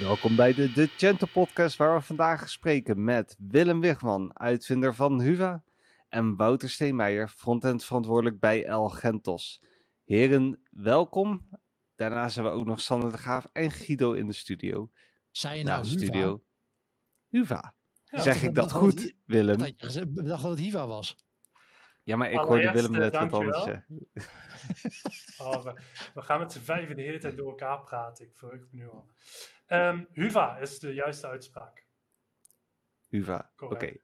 Welkom bij de The Gentle Podcast, waar we vandaag spreken met Willem Wigman, uitvinder van Huva, en Wouter Steenmeijer, frontend verantwoordelijk bij El Gentos. Heren, welkom. Daarna zijn we ook nog Sander de Graaf en Guido in de studio. Zei je nou, de Huva? studio. Huva. Ja, zeg ik dat dat- goed, Willem? Gezegd- bedacht dat het Hiva was. Ja, maar ik hoorde Willem net wat anders zeggen. Oh, we, we gaan met z'n vijven de hele tijd door elkaar praten. Ik verheug me nu al. Ehm, Huva is de juiste uitspraak. Huva, oké.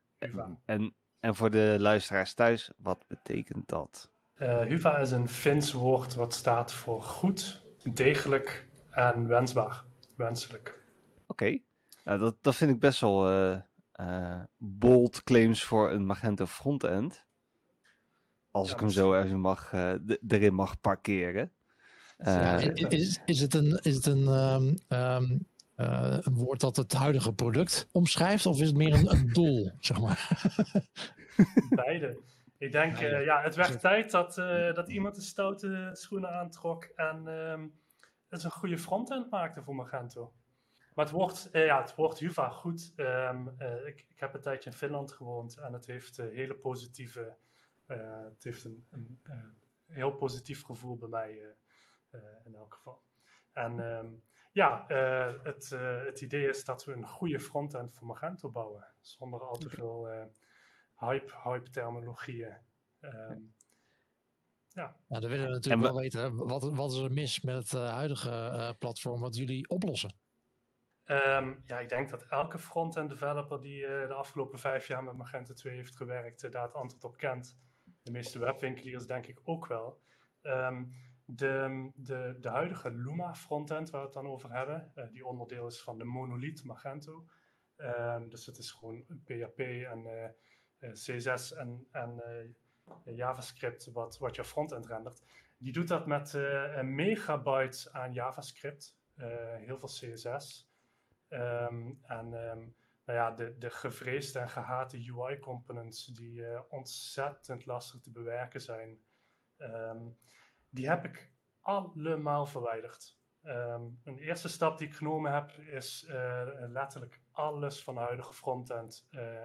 En, en voor de luisteraars thuis, wat betekent dat? Eh, Huva is een Fins woord wat staat voor goed, degelijk en wensbaar. Wenselijk. Oké, nou, dat, dat vind ik best wel eh, eh, bold claims voor een Magento frontend. Als Ja, ik hem zo even mag, eh, d- erin mag parkeren. Ja, Eh, is, is, is het een, is het een, ehm, ehm, eh, een woord dat het huidige product omschrijft? Of is het meer een, een doel, zeg maar? Beide. Ik denk, Beide. eh, ja, het werd tijd dat, eh, dat iemand de stoute schoenen aantrok en ehm, het een goede frontend maakte voor Magento. Maar het woord, eh, ja, het woord Juva, goed. ehm, eh, ik, ik heb een tijdje in Finland gewoond en het heeft hele positieve, het heeft een, een eh, heel positief gevoel bij mij eh, eh, in elk geval. En ehm, ja, eh, het, eh, het idee is dat we een goede frontend voor Magento bouwen, zonder al te veel eh, hype, hype terminologieën. Ehm, Nou, dan willen we natuurlijk we- wel weten, wat, wat is er mis met het eh, huidige eh, platform wat jullie oplossen? Ehm, ja, ik denk dat elke front-end developer die eh, de afgelopen vijf jaar met Magento 2 heeft gewerkt, eh, daar het antwoord op kent. De meeste webwinkeliers denk ik ook wel. Ehm, de, de, de huidige Luma frontend waar we het dan over hebben, eh, die onderdeel is van de monolith Magento. Ehm, dus het is gewoon PHP en eh, eh, CSS en, en JavaScript wat, wat je frontend rendert. Die doet dat met eh, een megabyte aan JavaScript, heel veel CSS. Ehm, en nou ja, de, de gevreesde en gehate UI-components die eh, ontzettend lastig te bewerken zijn, ehm, die heb ik allemaal verwijderd. Ehm, een eerste stap die ik genomen heb is eh, letterlijk alles van de huidige frontend eh,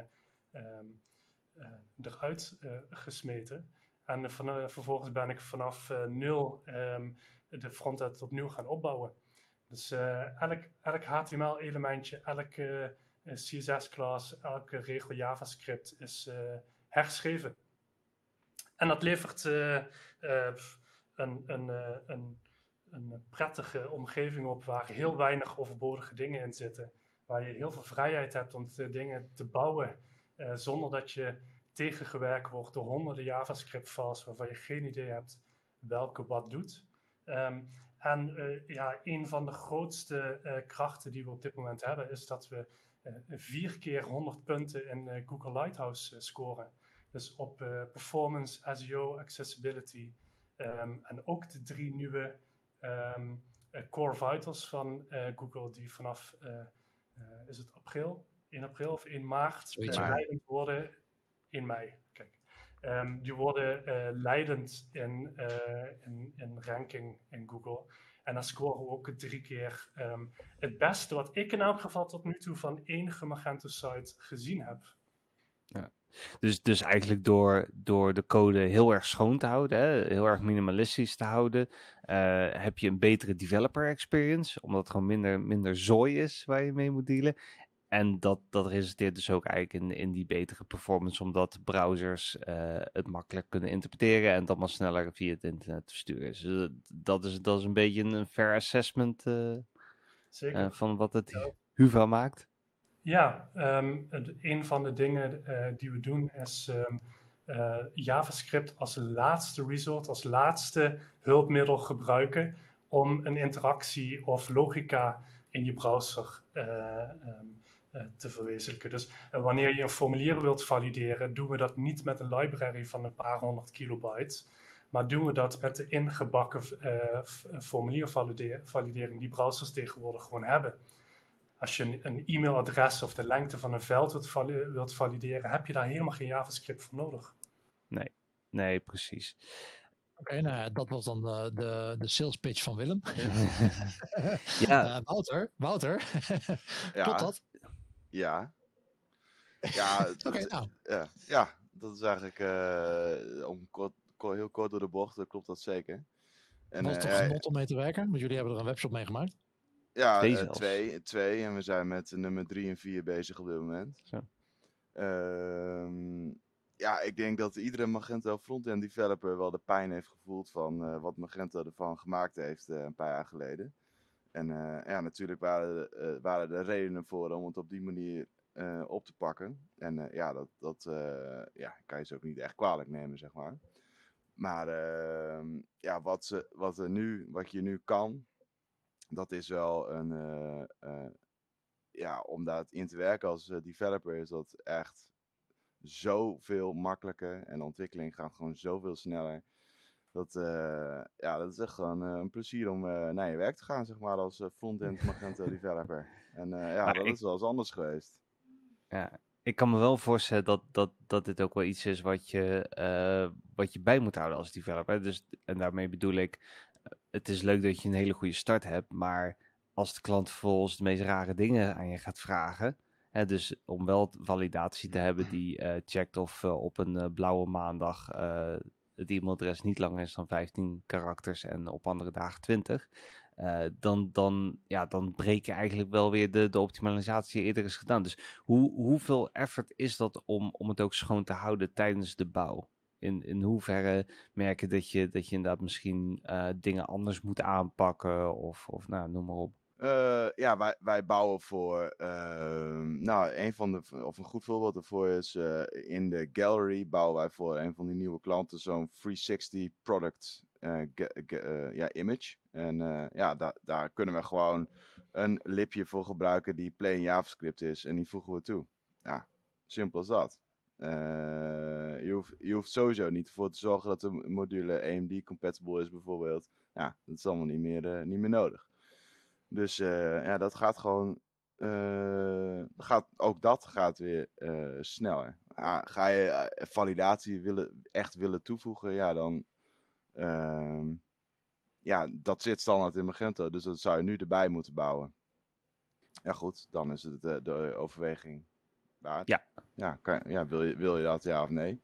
ehm, eh, eruit gesmeten. En van, vervolgens ben ik vanaf nul de frontend opnieuw gaan opbouwen. Dus elk, elk HTML-elementje, elke CSS-class, elke regel JavaScript is eh, herschreven. En dat levert eh, eh, een, een, een, een prettige omgeving op waar heel weinig overbodige dingen in zitten. Waar je heel veel vrijheid hebt om dingen te bouwen zonder dat je tegengewerkt wordt door honderden JavaScript-files waarvan je geen idee hebt welke wat doet. Ehm, en ja, een van de grootste krachten die we op dit moment hebben, is dat we vier keer 100 punten in eh, Google Lighthouse eh, scoren. Dus op eh, performance, SEO, accessibility. ehm, en ook de drie nieuwe ehm, eh, core vitals van eh, Google, die vanaf, eh, eh, is het april? 1 april of 1 maart eh, leidend worden in mei. Kijk. Ehm, die worden eh, leidend in, eh, in, in ranking in Google. En dan scoren we ook drie keer ehm, het beste wat ik in elk geval tot nu toe van enige Magento site gezien heb. Dus, dus eigenlijk door, door de code heel erg schoon te houden, hè, heel erg minimalistisch te houden, eh, heb je een betere developer experience, omdat het gewoon minder, minder zooi is waar je mee moet dealen. En dat, dat resulteert dus ook eigenlijk in, in die betere performance, omdat browsers eh, het makkelijk kunnen interpreteren en het allemaal sneller via het internet versturen. Dus eh, dat, is, dat is een beetje een fair assessment eh, Zeker. van wat het Ja. Huva maakt. Ja, ehm, het- een van de dingen die we doen is ehm, eh, JavaScript als laatste resort, als laatste hulpmiddel gebruiken om een interactie of logica in je browser eh, ehm, eh, te verwezenlijken. Dus eh, wanneer je een formulier wilt valideren, doen we dat niet met een library van een paar honderd kilobyte, maar doen we dat met de ingebakken eh, formuliervalidering die browsers tegenwoordig gewoon hebben. Als je een, een e-mailadres of de lengte van een veld wilt, vali- wilt valideren, heb je daar helemaal geen JavaScript voor nodig. Nee, precies. Oké, nou ja, dat was dan de, de, de sales pitch van Willem. ja. Uh, Wouter, Wouter, Ja. klopt dat? Ja. Ja, Oké, dat, nou, ja, ja, dat is eigenlijk eh, om kort, ko- heel kort door de bocht, dan klopt dat zeker. En, was eh, het toch ja, genot om mee te werken? Want jullie hebben er een webshop mee gemaakt. Ja, Twee eh, twee, twee. En we zijn met nummer drie en vier bezig op dit moment. Zo. Ehm, ja, ik denk dat iedere Magento frontend developer wel de pijn heeft gevoeld van eh, wat Magento ervan gemaakt heeft eh, een paar jaar geleden. En eh, ja, natuurlijk waren, eh, waren er redenen voor om het op die manier eh, op te pakken. En ja, dat, dat ja, kan je ze ook niet echt kwalijk nemen, zeg maar. Maar ehm, ja, wat, ze, wat, er nu, wat je nu kan, dat is wel een. ja, om daar in te werken als developer is dat echt zoveel makkelijker. En de ontwikkeling gaat gewoon zoveel sneller. Dat, eh, ja, dat is echt gewoon eh, een plezier om eh, naar je werk te gaan, zeg maar, als front-end Magento developer. En ja, Maar dat ik- is wel eens anders geweest. Ja, ik kan me wel voorstellen dat, dat, dat dit ook wel iets is wat je, wat je bij moet houden als developer. Dus, en daarmee bedoel ik, het is leuk dat je een hele goede start hebt, maar als de klant vervolgens de meest rare dingen aan je gaat vragen, hè, dus om wel validatie te hebben die eh, checkt of op een blauwe maandag het e-mailadres niet langer is dan 15 karakters en op andere dagen 20. eh, dan, dan, ja, dan breek je eigenlijk wel weer de, de optimalisatie die eerder is gedaan. Dus hoe, hoeveel effort is dat om, om het ook schoon te houden tijdens de bouw? In, in hoeverre merk je dat je, dat je inderdaad misschien eh, dingen anders moet aanpakken of, of nou, noem maar op. Eh, ja, wij, wij bouwen voor. ehm, nou, een van de. Of een goed voorbeeld daarvoor is. eh, in de gallery bouwen wij voor een van die nieuwe klanten zo'n 360 product eh, eh, ja, image. En eh, ja, da- daar kunnen we gewoon een lipje voor gebruiken die plain JavaScript is. En die voegen we toe. Ja, simpel als dat. Eh, je, hoeft, je hoeft sowieso niet ervoor te zorgen dat de module AMD-compatible is, bijvoorbeeld. Ja, dat is allemaal niet meer, eh, niet meer nodig. Dus eh, ja, dat gaat gewoon. eh, gaat, ook dat gaat weer eh, sneller. Ah, ga je eh, validatie willen, echt willen toevoegen, ja, dan. ehm, ja, dat zit standaard in Magento, dus dat zou je nu erbij moeten bouwen. Ja, goed, dan is het de overweging waard. Ja. Ja, kan, ja wil, je, wil je dat, ja of nee?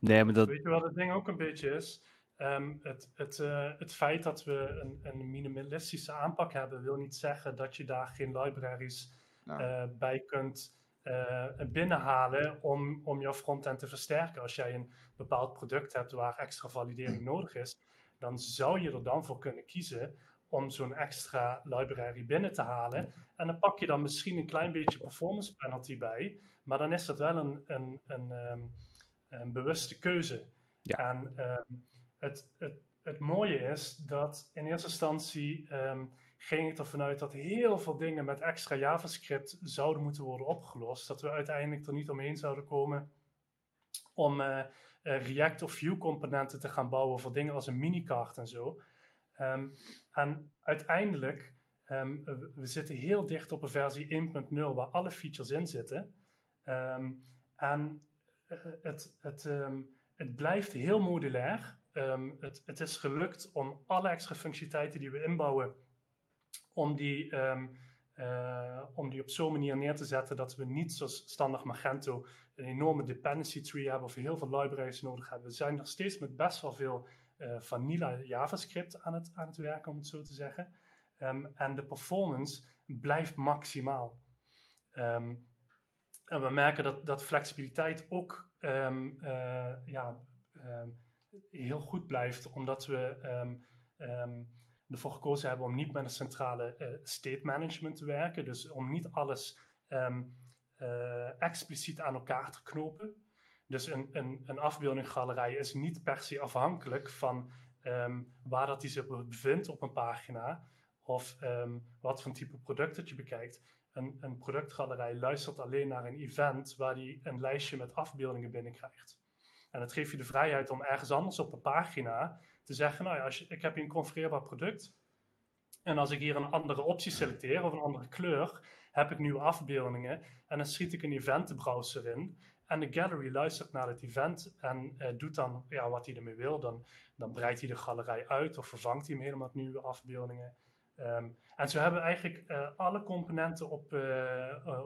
Nee, maar dat, Weet je wat het ding ook een beetje is? Ehm, het, het, eh, het feit dat we een, een minimalistische aanpak hebben, wil niet zeggen dat je daar geen libraries Nou, eh, bij kunt eh, binnenhalen om, om jouw frontend te versterken. Als jij een bepaald product hebt waar extra validering nodig is, dan zou je er dan voor kunnen kiezen om zo'n extra library binnen te halen. En dan pak je dan misschien een klein beetje performance penalty bij, maar dan is dat wel een, een, een, ehm, een bewuste keuze. Ja. En ehm, het, het, het mooie is dat in eerste instantie ehm, ging ik ervan uit dat heel veel dingen met extra JavaScript zouden moeten worden opgelost. Dat we uiteindelijk er niet omheen zouden komen om eh, React of Vue componenten te gaan bouwen voor dingen als een minicart en zo. Ehm, en uiteindelijk, ehm, we, zitten heel dicht op een versie 1.0 waar alle features in zitten. En eh, het, het, het blijft heel modulair. Ehm, het, het is gelukt om alle extra functionaliteiten die we inbouwen, om die, ehm, eh, om die op zo'n manier neer te zetten dat we niet zoals standaard Magento een enorme dependency tree hebben of heel veel libraries nodig hebben. We zijn nog steeds met best wel veel eh, vanilla JavaScript aan het, aan het werken, om het zo te zeggen. Ehm, en de performance blijft maximaal. En we merken dat, dat flexibiliteit ook eh, ja, heel goed blijft, omdat we ehm, ehm, ervoor gekozen hebben om niet met een centrale eh, state management te werken. Dus om niet alles ehm, eh, expliciet aan elkaar te knopen. Dus een, een, een afbeeldinggalerij is niet per se afhankelijk van waar dat die zich bevindt op een pagina. Of wat voor type product dat je bekijkt. Een, een productgalerij luistert alleen naar een event waar die een lijstje met afbeeldingen binnenkrijgt. En dat geeft je de vrijheid om ergens anders op een pagina te zeggen, nou ja, als ik heb hier een confereerbaar product. En als ik hier een andere optie selecteer of een andere kleur, heb ik nieuwe afbeeldingen. En dan schiet ik een eventbrowser in. En de gallery luistert naar het event en doet dan ja, wat hij ermee wil. Dan, dan breidt hij de galerij uit of vervangt hij hem helemaal met nieuwe afbeeldingen. Um, en zo hebben we eigenlijk alle componenten op,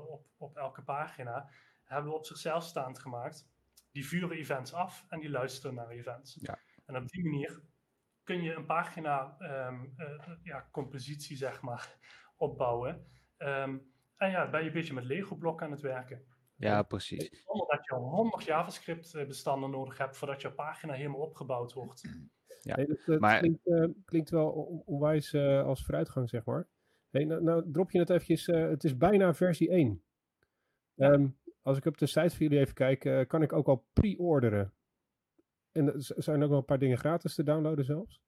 op, op elke pagina hebben we op zichzelf staand gemaakt. Die vuren events af en die luisteren naar events. Ja. En op die manier kun je een pagina um, ja, compositie zeg maar opbouwen. Um, en ja, ben je een beetje met Lego blokken aan het werken. Ja, precies. Zonder dat je al 100 JavaScript eh, bestanden nodig hebt voordat je pagina helemaal opgebouwd wordt. Ja, nee, dat, maar... klinkt, uh, klinkt, wel onwijs uh, als vooruitgang, zeg maar. Hey, nou, nou, drop je het eventjes, het is bijna versie 1. Ja. Um, als ik op de site van jullie even kijk, kan ik ook al pre-orderen. En er zijn ook wel een paar dingen gratis te downloaden zelfs.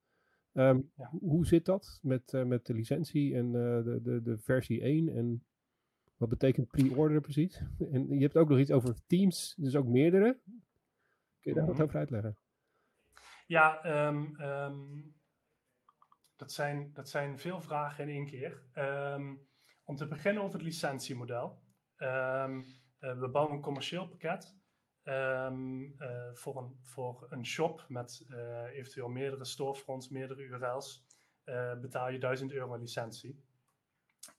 Um, ja. Hoe zit dat met, uh, met de licentie en uh, de, de, de versie 1? En wat betekent pre-order precies? En je hebt ook nog iets over teams, dus ook meerdere. Kun je daar wat over uitleggen? Ja, um, um, dat, zijn, dat zijn veel vragen in één keer. om te beginnen over het licentiemodel. Uh, we bouwen een commercieel pakket. Um, uh, voor, een, voor een shop met uh, eventueel meerdere storefronts, meerdere URL's, betaal je 1000 euro licentie.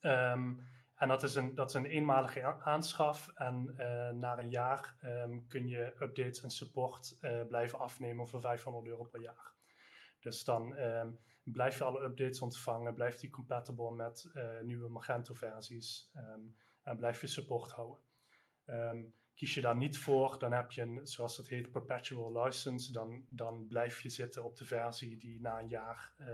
Um, en dat is een, dat is een eenmalige aanschaf. En na een jaar um, kun je updates en support blijven afnemen voor 500 euro per jaar. Dus dan blijf je alle updates ontvangen, blijft die compatible met nieuwe Magento-versies en blijf je support houden. Kies je daar niet voor, dan heb je een, zoals het heet, perpetual license. Dan, dan blijf je zitten op de versie die na een jaar uh,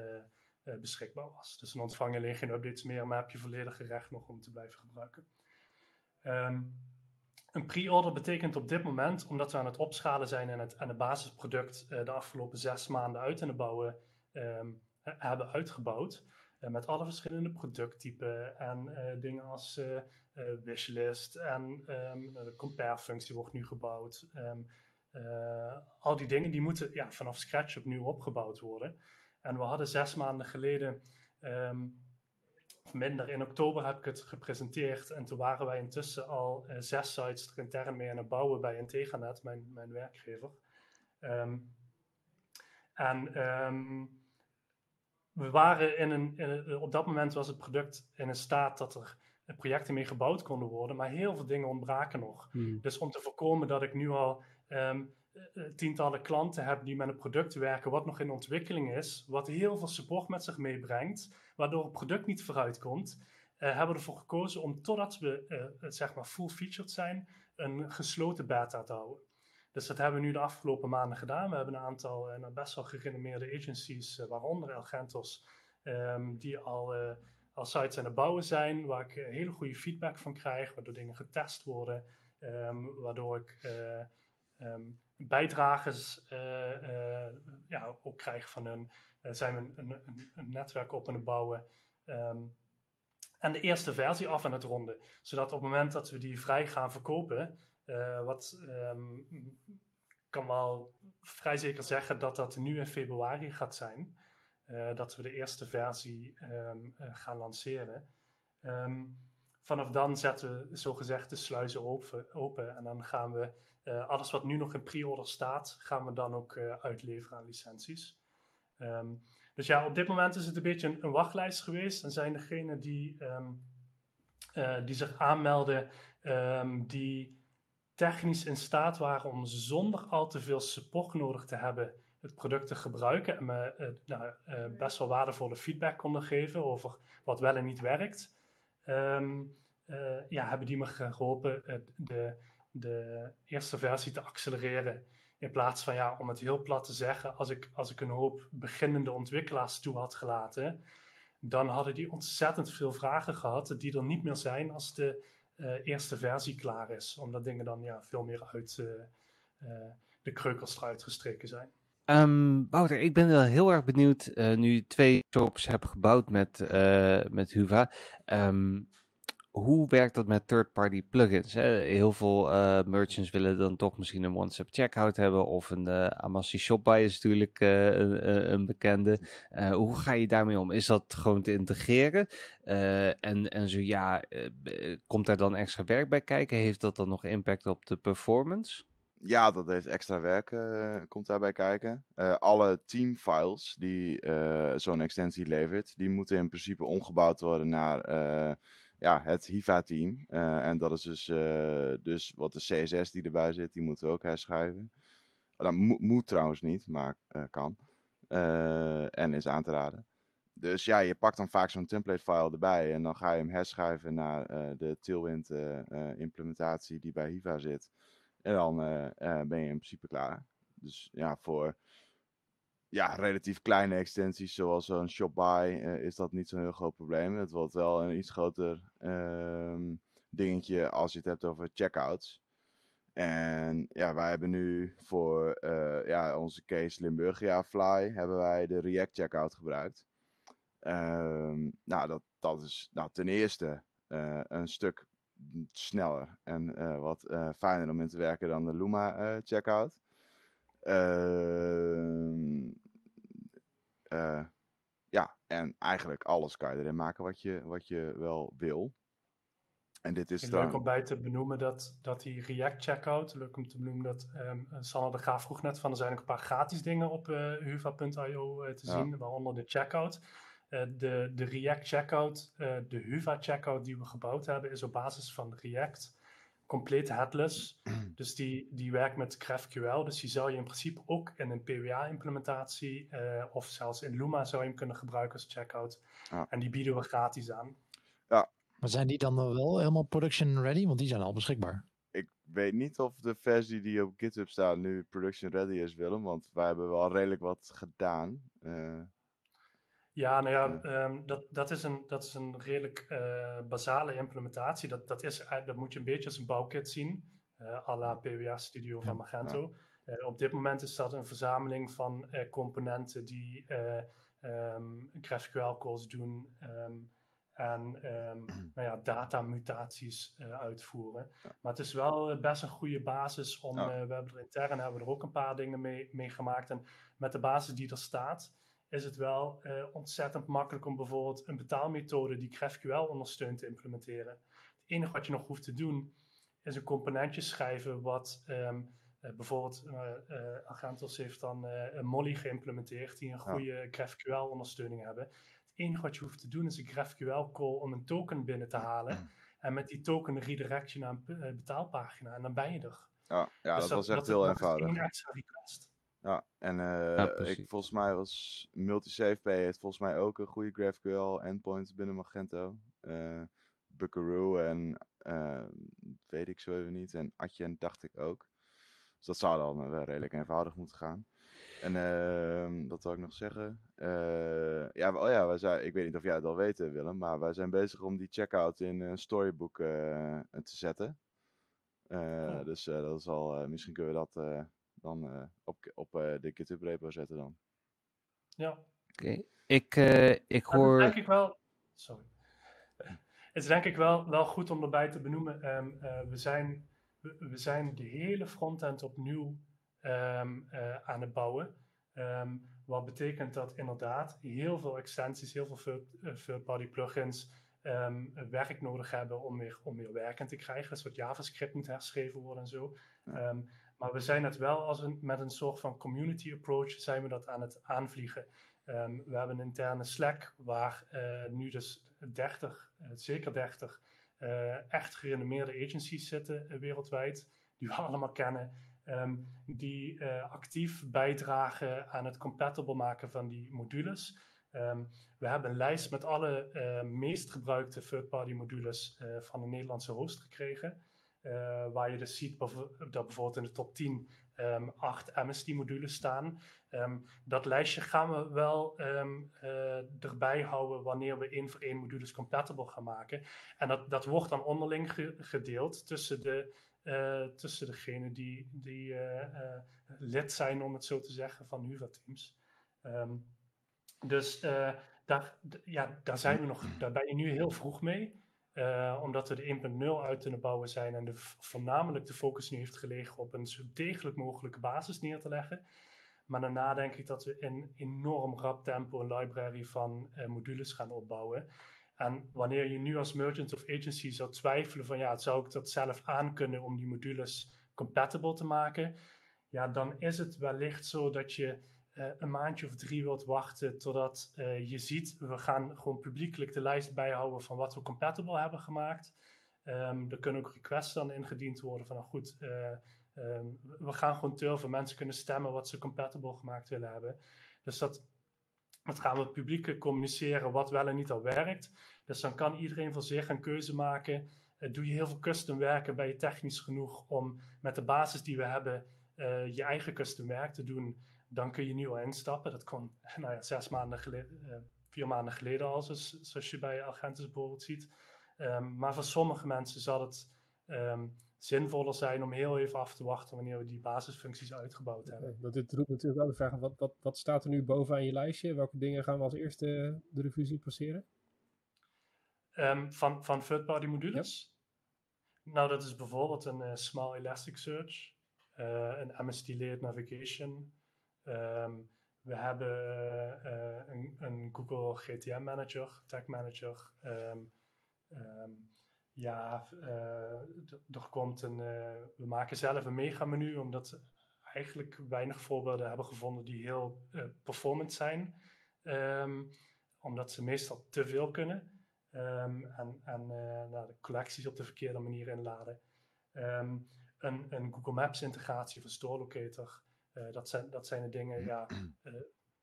uh, beschikbaar was. Dus dan ontvang je alleen geen updates meer, maar heb je volledige recht nog om te blijven gebruiken. Um, een pre-order betekent op dit moment, omdat we aan het opschalen zijn en het, en het basisproduct uh, de afgelopen zes maanden uit de bouwen um, hebben uitgebouwd, met alle verschillende producttypen en dingen als wishlist en um, de compare-functie wordt nu gebouwd. Um, uh, al die dingen die moeten ja, vanaf scratch opnieuw opgebouwd worden. En we hadden zes maanden geleden, um, minder in oktober heb ik het gepresenteerd. En toen waren wij intussen al uh, zes sites er intern mee aan het bouwen bij Integranet, mijn, mijn werkgever. en we waren in een, op dat moment was het product in een staat dat er projecten mee gebouwd konden worden, maar heel veel dingen ontbraken nog. Hmm. Dus om te voorkomen dat ik nu al um, tientallen klanten heb die met een product werken wat nog in ontwikkeling is, wat heel veel support met zich meebrengt, waardoor het product niet vooruit komt, uh, hebben we ervoor gekozen om totdat we uh, zeg maar full featured zijn, een gesloten beta te houden. Dus dat hebben we nu de afgelopen maanden gedaan. We hebben een aantal uh, best wel gerenommeerde agencies, waaronder Elgentos, um, die al als sites aan het bouwen zijn, waar ik eh, hele goede feedback van krijg, waardoor dingen getest worden, um, waardoor ik uh, um, bijdragers uh, ja, ook krijg van hun. zijn we een, een, netwerk op aan het bouwen. Um, en de eerste versie af aan het ronden. Zodat op het moment dat we die vrij gaan verkopen, wat kan wel vrij zeker zeggen dat dat nu in februari gaat zijn. Uh, dat we de eerste versie um, uh, gaan lanceren. Um, vanaf dan zetten we zogezegd de sluizen open, open en dan gaan we alles wat nu nog in pre-order staat, gaan we dan ook uitleveren aan licenties. Um, dus ja, op dit moment is het een beetje een, een wachtlijst geweest en zijn degenen die, die zich aanmelden, die technisch in staat waren om zonder al te veel support nodig te hebben het product te gebruiken en me uh, nou, uh, best wel waardevolle feedback konden geven over wat wel en niet werkt, um, uh, ja, hebben die me geholpen de, de eerste versie te accelereren. In plaats van, ja, om het heel plat te zeggen, als ik, als ik een hoop beginnende ontwikkelaars toe had gelaten, dan hadden die ontzettend veel vragen gehad die er niet meer zijn als de eerste versie klaar is. Omdat dingen dan ja, veel meer uit de kreukels eruit gestreken zijn. Um, Wouter, ik ben wel heel erg benieuwd, uh, nu je twee shops hebt gebouwd met, uh, met Huva. Um, hoe werkt dat met third-party plugins? Heel veel uh, merchants willen dan toch misschien een one-step checkout hebben of een uh, Amassi Shopify is natuurlijk een, een, bekende. hoe ga je daarmee om? Is dat gewoon te integreren? en, en zo ja, komt daar dan extra werk bij kijken? Heeft dat dan nog impact op de performance? Ja, dat heeft extra werk, uh, komt daarbij kijken. Uh, alle teamfiles die uh, zo'n extensie levert, die moeten in principe omgebouwd worden naar ja, het HIVA-team. en dat is dus, dus wat de CSS die erbij zit, die moeten we ook herschrijven. Dat mo moet trouwens niet, maar kan. en is aan te raden. Dus ja, je pakt dan vaak zo'n template file erbij en dan ga je hem herschrijven naar de Tailwind implementatie die bij Hiva zit. En dan uh, uh, ben je in principe klaar. Dus ja, voor ja, relatief kleine extensies zoals zo'n shop-by uh, is dat niet zo'n heel groot probleem. Het wordt wel een iets groter ehm, dingetje als je het hebt over checkouts. En ja, wij hebben nu voor ja, onze case Limburgia Fly hebben wij de React checkout gebruikt. Um, nou, dat, dat is nou, ten eerste een stuk sneller en uh, wat uh, fijner om in te werken dan de Luma uh, checkout. Ehm, ja, en eigenlijk alles kan je erin maken wat je, wat je wel wil. En dit is dan... Leuk om bij te benoemen dat, dat die React checkout, leuk om te benoemen dat um, Sanne de Graaf vroeg net van er zijn ook een paar gratis dingen op huva.io te zien, waaronder de checkout. Eh, de, de React checkout, uh, de Huva checkout die we gebouwd hebben, is op basis van React compleet headless. dus die, die werkt met GraphQL. Dus die zou je in principe ook in een PWA-implementatie uh, of zelfs in Luma zou je hem kunnen gebruiken als checkout. Ja. En die bieden we gratis aan. Ja. Maar zijn die dan wel helemaal production ready? Want die zijn al beschikbaar. Ik weet niet of de versie die op GitHub staat nu production ready is, Willem. Want wij hebben wel redelijk wat gedaan. Ja, nou ja, um, dat, dat, is een, dat is een redelijk uh, basale implementatie. Dat, dat, is, dat moet je een beetje als een bouwkit zien, uh, à la PWA Studio van Magento. Uh, op dit moment is dat een verzameling van componenten die um, GraphQL calls doen um, en nou ja, datamutaties uitvoeren. Maar het is wel best een goede basis om, we hebben er intern hebben we er ook een paar dingen mee, mee gemaakt. En met de basis die er staat, is het wel uh, ontzettend makkelijk om bijvoorbeeld een betaalmethode die GraphQL ondersteunt te implementeren. Het enige wat je nog hoeft te doen is een componentje schrijven wat um, uh, bijvoorbeeld uh, Agentos heeft dan een Molly geïmplementeerd die een goede ja. GraphQL ondersteuning hebben. Het enige wat je hoeft te doen is een GraphQL call om een token binnen te halen. En met die token redirect je naar een betaalpagina en dan ben je er. Ja, ja dus dat, dat was echt heel eenvoudig. Een extra request. Ja, en uh, ik, volgens mij was MultiSaveP heeft volgens mij ook een goede GraphQL endpoint binnen Magento. Uh, Buckaroo en uh, weet ik zo even niet. En Atjen dacht ik ook. Dus dat zou dan wel redelijk eenvoudig moeten gaan. En uh, wat wil ik nog zeggen? ja, oh ja, wij zijn, ik weet niet of jij het al weet, Willem, maar wij zijn bezig om die checkout in een storybook te zetten. Oh. Dus dat is al, misschien kunnen we dat dan uh, op, op uh, de GitHub repo zetten dan. Ja. Oké. Okay. Ik, uh, ik hoor... denk ik wel... Sorry. Het is denk ik wel, wel goed om erbij te benoemen. Um, we, zijn, we, we, zijn de hele frontend opnieuw um, aan het bouwen. Um, wat betekent dat inderdaad heel veel extensies, heel veel third-party plugins werk nodig hebben om weer, om weer werken te krijgen. Dus wat JavaScript moet herschreven worden en zo. Ja. Maar we zijn het wel als met een soort van community approach zijn we dat aan het aanvliegen. Um, we hebben een interne Slack waar uh, nu dus 30, uh, zeker 30 uh, echt gerenommeerde agencies zitten wereldwijd, die we allemaal kennen, um, die actief bijdragen aan het compatible maken van die modules. Um, we hebben een lijst met alle meest gebruikte third-party modules van de Nederlandse host gekregen. Uh, waar je dus ziet dat bijvoorbeeld in de top 10 um, 8 MST-modules staan. Um, dat lijstje gaan we wel um, uh, erbij houden wanneer we één voor één modules compatible gaan maken. En dat, dat wordt dan onderling ge gedeeld tussen, de, uh, tussen degenen die, die lid zijn, om het zo te zeggen, van Huva-teams. dus daar, ja, daar zijn we nog, daar ben je nu heel vroeg mee. Uh, omdat we de 1.0 uit kunnen bouwen zijn en de, voornamelijk de focus nu heeft gelegen op een zo degelijk mogelijke basis neer te leggen. Maar daarna denk ik dat we in enorm rap tempo een library van uh, modules gaan opbouwen. En wanneer je nu als merchant of agency zou twijfelen van ja, zou ik dat zelf aankunnen om die modules compatible te maken, ja, dan is het wellicht zo dat je uh, een maandje of drie wilt wachten totdat uh, je ziet, we gaan gewoon publiekelijk de lijst bijhouden van wat we compatible hebben gemaakt. Um, er kunnen ook requests dan ingediend worden van nou goed, uh, um, we gaan gewoon turven, mensen kunnen stemmen wat ze compatible gemaakt willen hebben. Dus dat, dat gaan we publiek communiceren wat wel en niet al werkt. Dus dan kan iedereen voor zich een keuze maken. doe je heel veel custom werken, ben je technisch genoeg om met de basis die we hebben je eigen custom werk te doen dan kun je nu al instappen. Dat kon nou ja, zes maanden geleden, uh, vier maanden geleden al, zoals, zoals je bij Argentus bijvoorbeeld ziet. Um, maar voor sommige mensen zal het um, zinvoller zijn om heel even af te wachten wanneer we die basisfuncties uitgebouwd hebben. Dat dit roept natuurlijk wel de vraag, wat, wat, wat staat er nu bovenaan je lijstje? Welke dingen gaan we als eerste de revue zien passeren? Um, van van third-party modules? Nou, dat is bijvoorbeeld een uh, Small Elasticsearch, uh, een MSD-layered navigation, Um, we hebben uh, een, een, Google GTM Manager, Tag Manager. Um, um, ja, uh, er komt een. Uh, we maken zelf een mega menu, omdat we eigenlijk weinig voorbeelden hebben gevonden die heel performant zijn. omdat ze meestal te veel kunnen. en en nou, de collecties op de verkeerde manier inladen. een, een Google Maps integratie van Store Locator. Uh, dat, zijn, dat zijn de dingen, ja. Uh,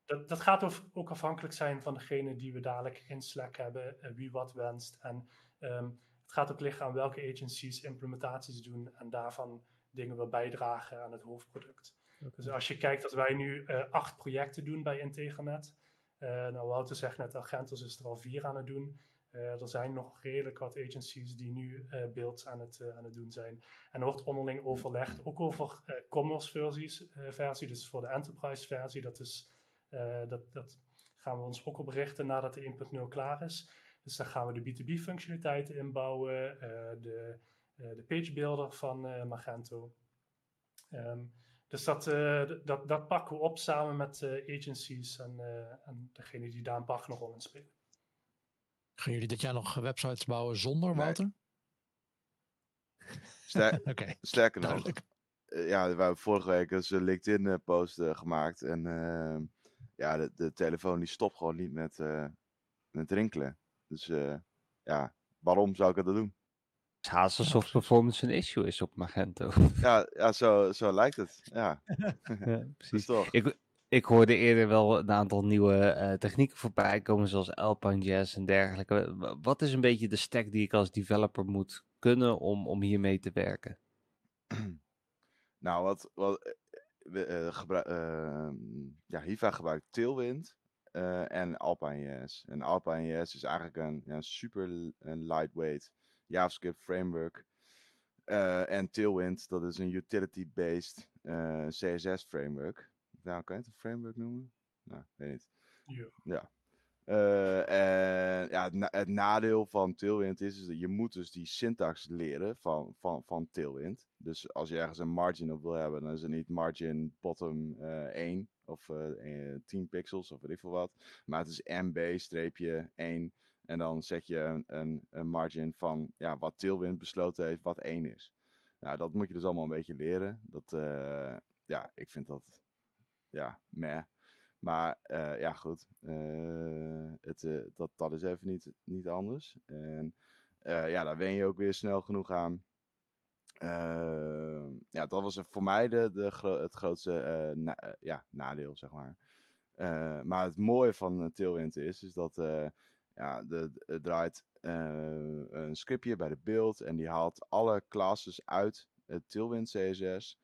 dat, dat gaat ook afhankelijk zijn van degene die we dadelijk in Slack hebben, uh, wie wat wenst. En um, het gaat ook liggen aan welke agencies implementaties doen en daarvan dingen we bijdragen aan het hoofdproduct. Okay. Dus als je kijkt dat wij nu acht projecten doen bij Integranet. nou, Wouter zegt net, Agentos is er al vier aan het doen. Uh, er zijn nog redelijk wat agencies die nu uh, beelds aan het, uh, aan het doen zijn. En er wordt onderling overlegd, ook over commerce versies, versie, dus voor de enterprise versie. Dat, is, dat, dat gaan we ons ook op richten nadat de 1.0 klaar is. Dus dan gaan we de B2B functionaliteiten inbouwen, de, de page builder van Magento. Um, dus dat, dat, dat pakken we op samen met agencies en, en degene die daar een partner rol in spelen. Gaan jullie dit jaar nog websites bouwen zonder Nee. Wouter? Ster- sterker nog, eh, ja, we hebben vorige week dus een LinkedIn-post gemaakt. En eh, ja, de, de telefoon die stopt gewoon niet met, eh, met rinkelen. Dus eh, ja, waarom zou ik dat doen? Is Hazelsoft Performance een issue is op Magento. Ja, ja zo, zo lijkt het. Ja, ja, dus precies. toch. Ik, ik hoorde eerder wel een aantal nieuwe eh, technieken voorbij komen, zoals Alpine.js en dergelijke. Wat is een beetje de stack die ik als developer moet kunnen om, om hiermee te werken? Nou, wat, wat ehm, ja, Hiva gebruikt Tailwind en Alpine.js. En Alpine.js is eigenlijk een ja, super een lightweight JavaScript framework. En Tailwind, dat is een utility-based CSS framework. Nou, kan je het een framework noemen? Nou, weet niet. Ja. Ja. Eh, en ja, het, na- het nadeel van Tailwind is, is dat je moet dus die syntax leren van, van, van Tailwind. Dus als je ergens een margin op wil hebben, dan is het niet margin bottom eh 1 of eh, eh, 10 pixels of weet ik veel wat. Maar het is MB-1 en dan zet je een, een, een margin van ja, wat Tailwind besloten heeft, wat 1 is. Nou, dat moet je dus allemaal een beetje leren. Dat, ja, ik vind dat, ja, meh. Maar eh, ja, goed. eh, het, eh, dat, dat is even niet, niet anders. En ja, daar wen je ook weer snel genoeg aan. Eh, ja, dat was voor mij de, de, het grootste ja, nadeel, zeg maar. Maar het mooie van Tailwind is, is dat ja, de, draait een scriptje bij de beeld en die haalt alle classes uit het Tailwind CSS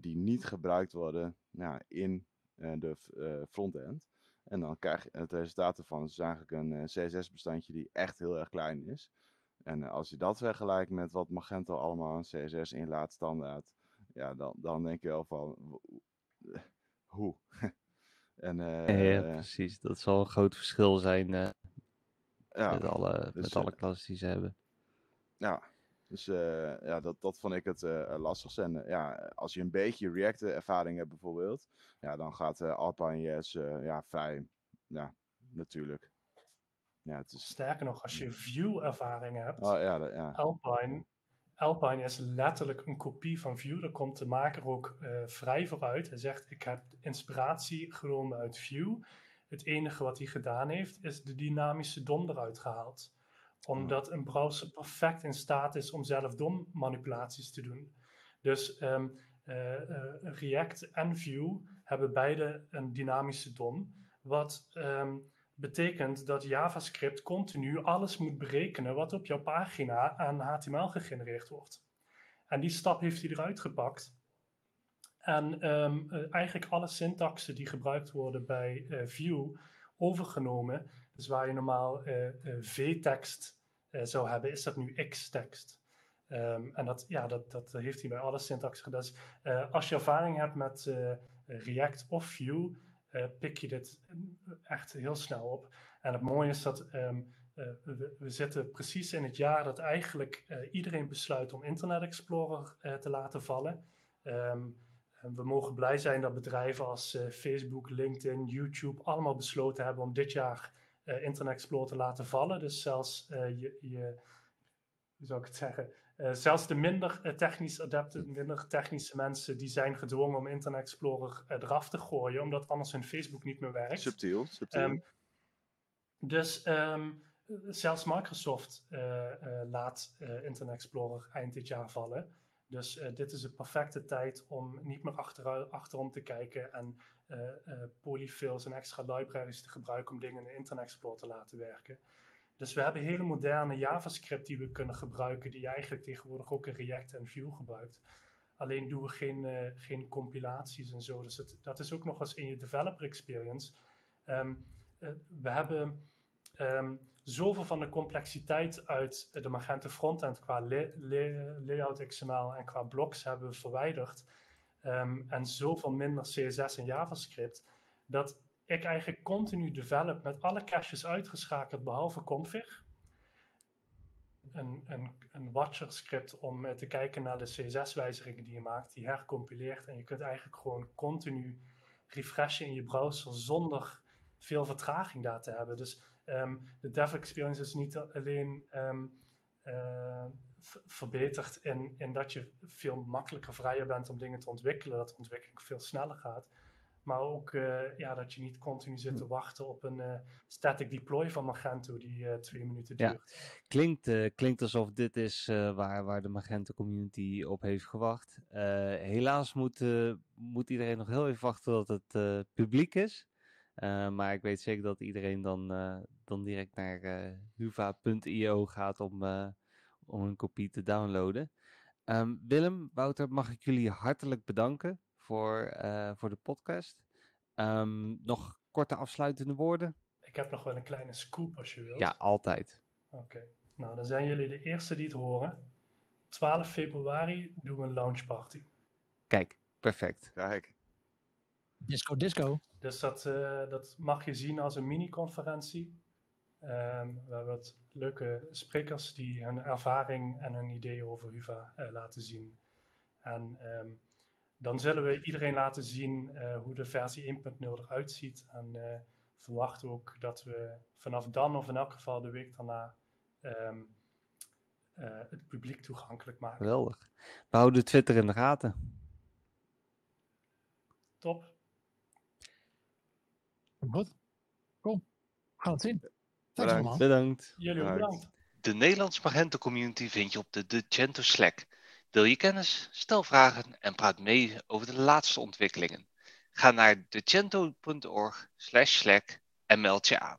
die niet gebruikt worden nou, in eh, de eh, frontend. En dan krijg je het resultaat ervan is eigenlijk een eh, CSS-bestandje die echt heel erg klein is. En als je dat vergelijkt met wat Magento allemaal aan CSS inlaat standaard, ja, dan, dan denk je wel van, hoe? en ja, precies. Dat zal een groot verschil zijn ja, met, alle, dus, met alle klassen die ze hebben. Ja, dus eh, ja, dat, dat vond ik het uh, lastigste. En ja, als je een beetje React-ervaring hebt bijvoorbeeld, ja, dan gaat Alpine JS ja, vrij, ja, natuurlijk. Ja, het is... Sterker nog, als je Vue-ervaring hebt, oh, ja, dat, ja. Alpine, Alpine is letterlijk een kopie van Vue. Daar komt de maker ook vrij vooruit. Hij zegt, ik heb inspiratie genomen uit Vue. Het enige wat hij gedaan heeft, is de dynamische DOM eruit gehaald omdat een browser perfect in staat is om zelf DOM-manipulaties te doen. Dus um, uh, uh, React en Vue hebben beide een dynamische DOM. Wat um, betekent dat JavaScript continu alles moet berekenen wat op jouw pagina aan HTML gegenereerd wordt. En die stap heeft hij eruit gepakt. En um, eigenlijk alle syntaxen die gebruikt worden bij uh, Vue overgenomen. Dus waar je normaal v-tekst zou hebben, is dat nu X-tekst. Um, en dat, ja, dat, dat heeft hij bij alle syntax gedaan. Dus uh, als je ervaring hebt met uh, React of Vue, pik je dit echt heel snel op. En het mooie is dat um, we, we, zitten precies in het jaar dat eigenlijk iedereen besluit om Internet Explorer te laten vallen. Um, we mogen blij zijn dat bedrijven als Facebook, LinkedIn, YouTube allemaal besloten hebben om dit jaar Internet Explorer te laten vallen. Dus zelfs uh, je, je, hoe zou ik het zeggen, uh, zelfs de minder technisch adapten, minder technische mensen, die zijn gedwongen om Internet Explorer eraf te gooien, omdat anders hun Facebook niet meer werkt. Subtiel, subtiel. Um, dus um, zelfs Microsoft laat Internet Explorer eind dit jaar vallen. Dus dit is de perfecte tijd om niet meer achter, achterom te kijken en polyfills en extra libraries te gebruiken om dingen in Internet Explorer te laten werken. Dus we hebben hele moderne JavaScript die we kunnen gebruiken, die je eigenlijk tegenwoordig ook in React en Vue gebruikt. Alleen doen we geen, uh, geen compilaties en zo. Dus dat is ook nog eens in je developer experience. Um, we hebben um, zoveel van de complexiteit uit de Magento frontend qua layout XML en qua blocks hebben we verwijderd um, en zoveel minder CSS en JavaScript, dat ik eigenlijk continu develop met alle caches uitgeschakeld behalve config. Een, een, een watcher script om te kijken naar de CSS-wijzigingen die je maakt, die hercompileert. En je kunt eigenlijk gewoon continu refreshen in je browser zonder veel vertraging daar te hebben. Dus um, de dev experience is niet alleen um, uh, verbeterd in, in dat je veel makkelijker, vrijer bent om dingen te ontwikkelen, dat de ontwikkeling veel sneller gaat. Maar ook uh, ja, dat je niet continu zit te hm. wachten op een uh, static deploy van Magento die uh, twee minuten duurt. Ja. Klinkt, klinkt alsof dit is waar, waar de Magento community op heeft gewacht. helaas moet, moet iedereen nog heel even wachten tot het publiek is. maar ik weet zeker dat iedereen dan, dan direct naar huva.io gaat om om een kopie te downloaden. Um, Willem, Wouter, mag ik jullie hartelijk bedanken voor, uh, voor de podcast. Um, nog korte afsluitende woorden? Ik heb nog wel een kleine scoop als je wilt. Ja, altijd. Oké, okay. nou dan zijn jullie de eerste die het horen. 12 februari doen we een launchparty. Kijk, perfect. Kijk. Disco, disco. Dus dat, uh, dat mag je zien als een mini-conferentie. Um, we hebben wat leuke sprekers die hun ervaring en hun ideeën over Huva uh, laten zien. En um, dan zullen we iedereen laten zien uh, hoe de versie 1.0 eruit ziet. En uh, verwachten ook dat we vanaf dan, of in elk geval de week daarna, um, het publiek toegankelijk maken. Geweldig. We houden Twitter in de gaten. Top. Goed. Cool. Gaan het zien. Bedankt. bedankt. Jullie ook bedankt. De Nederlands Magento community vind je op de Decento Slack. Deel je kennis, stel vragen en praat mee over de laatste ontwikkelingen. Ga naar decento.org slash slack en meld je aan.